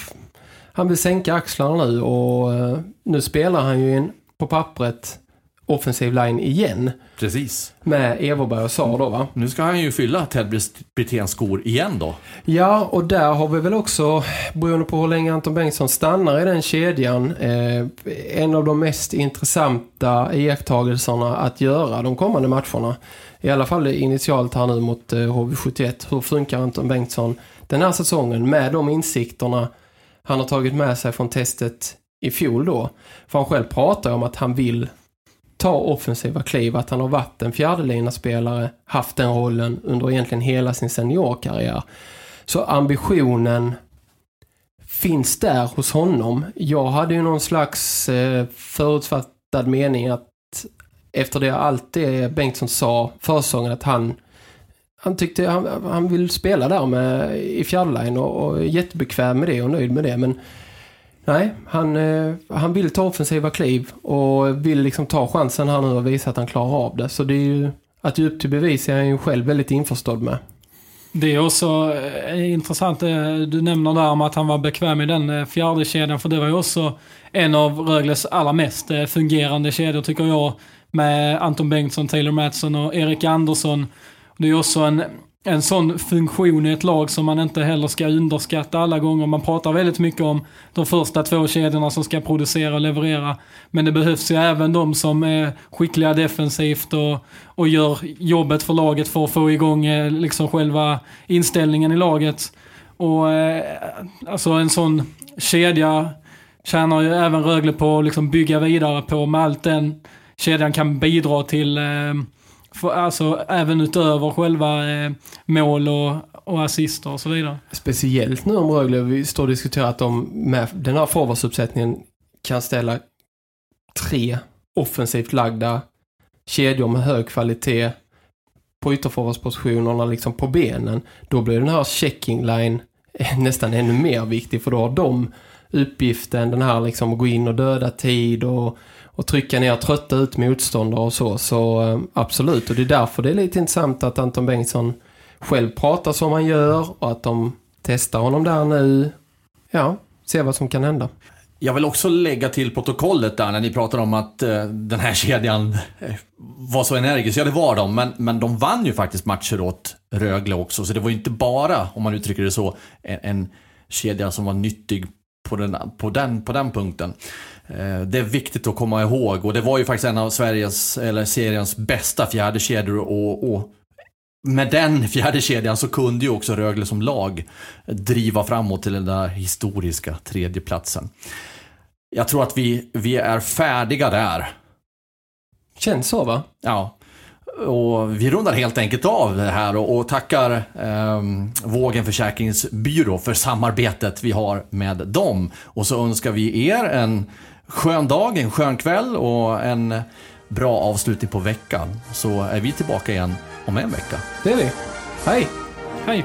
Speaker 4: han vill sänka axlarna nu och eh, nu spelar han ju en, på pappret offensiv line igen
Speaker 1: Precis.
Speaker 4: med Everberg och Sar då va?
Speaker 1: Nu ska han ju fylla Ted Briténs skor igen då.
Speaker 4: Ja, och där har vi väl också, beroende på hur länge Anton Bengtsson stannar i den kedjan, eh, en av de mest intressanta iakttagelserna att göra de kommande matcherna. I alla fall initialt här nu mot eh, HV71. Hur funkar Anton Bengtsson den här säsongen med de insikterna han har tagit med sig från testet i fjol då? För han själv pratar om att han vill ta offensiva kliv, att han har varit en fjärdelinaspelare, haft den rollen under egentligen hela sin seniorkarriär. Så ambitionen finns där hos honom. Jag hade ju någon slags eh, förutfattad mening att efter det allt det Bengtsson sa försången att han han tyckte han, han vill spela där med i fjärdeline och, och är jättebekväm med det och nöjd med det men nej, han, eh, han vill ta offensiva kliv och vill liksom ta chansen här nu och visa att han klarar av det. Så det är ju att ge upp till bevis är han ju själv väldigt införstådd med.
Speaker 5: Det är också eh, intressant det du nämner där om att han var bekväm i den fjärde kedjan. För det var ju också en av Rögles allra mest fungerande kedjor tycker jag. Med Anton Bengtsson, Taylor Mattsson och Erik Andersson. Det är också en, en sån funktion i ett lag som man inte heller ska underskatta alla gånger. Man pratar väldigt mycket om de första två kedjorna som ska producera och leverera. Men det behövs ju även de som är skickliga defensivt och, och gör jobbet för laget för att få igång eh, liksom själva inställningen i laget. Och eh, alltså en sån kedja tjänar ju även Rögle på att liksom bygga vidare på med allt den kedjan kan bidra till. Eh, för, alltså även utöver själva eh, mål och, och assister och så vidare.
Speaker 4: Speciellt nu om Rögle, vi står och diskuterar att de med den här forwardsuppsättningen kan ställa tre offensivt lagda kedjor med hög kvalitet på ytterforwardspositionerna liksom på benen. Då blir den här checking line nästan ännu mer viktig för då har de uppgiften, den här liksom att gå in och döda tid och, och trycka ner, trötta ut motståndare och så. Så eh, absolut, och det är därför det är lite intressant att Anton Bengtsson själv pratar som han gör och att de testar honom där nu. Ja, se vad som kan hända.
Speaker 1: Jag vill också lägga till protokollet där när ni pratar om att eh, den här kedjan eh, var så energisk. Ja, det var de, men, men de vann ju faktiskt matcher åt Rögle också. Så det var ju inte bara, om man uttrycker det så, en, en kedja som var nyttig på den, på den, på den punkten. Eh, det är viktigt att komma ihåg och det var ju faktiskt en av Sveriges, eller seriens bästa fjärdekedjor och, och med den fjärde kedjan så kunde ju också Rögle som lag driva framåt till den där historiska tredjeplatsen. Jag tror att vi, vi är färdiga där.
Speaker 4: Känns så va?
Speaker 1: Ja. Och vi rundar helt enkelt av det här och, och tackar eh, Vågen Försäkringsbyrå för samarbetet vi har med dem. Och så önskar vi er en skön dag, en skön kväll och en bra avslutning på veckan. Så är vi tillbaka igen om en vecka.
Speaker 4: Det är vi. Hej!
Speaker 5: Hej!